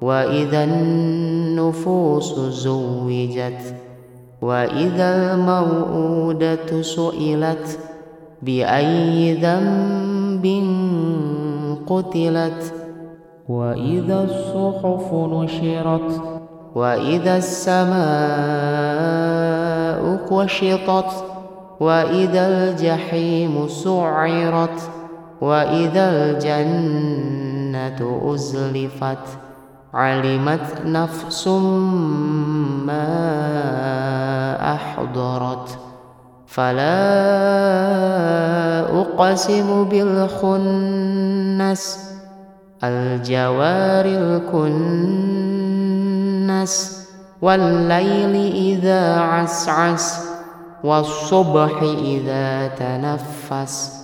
وإذا النفوس زوجت وإذا الموءودة سئلت بأي ذنب قتلت وإذا الصحف نشرت وإذا السماء كشطت وإذا الجحيم سعرت وإذا الجنة أزلفت علمت نفس ما أحضرت. فلا أقسم بالخنس الجوار الكنس والليل إذا عسعس والصبح إذا تنفس.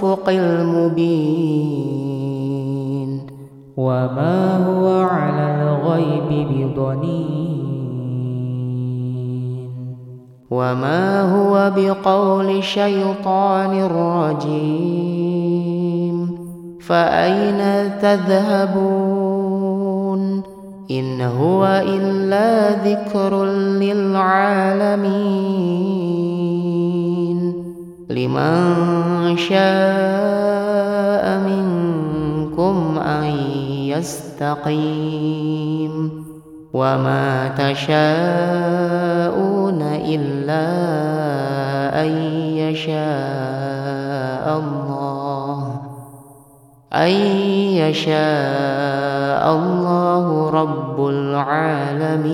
بالأفق المبين. وما هو على الغيب بضنين. وما هو بقول شيطان رجيم. فأين تذهبون؟ إن هو إلا ذكر للعالمين. لمن شاء منكم أن يستقيم وما تشاءون إلا أن يشاء الله أن يشاء الله رب العالمين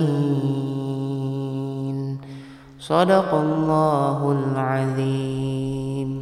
صدق الله العظيم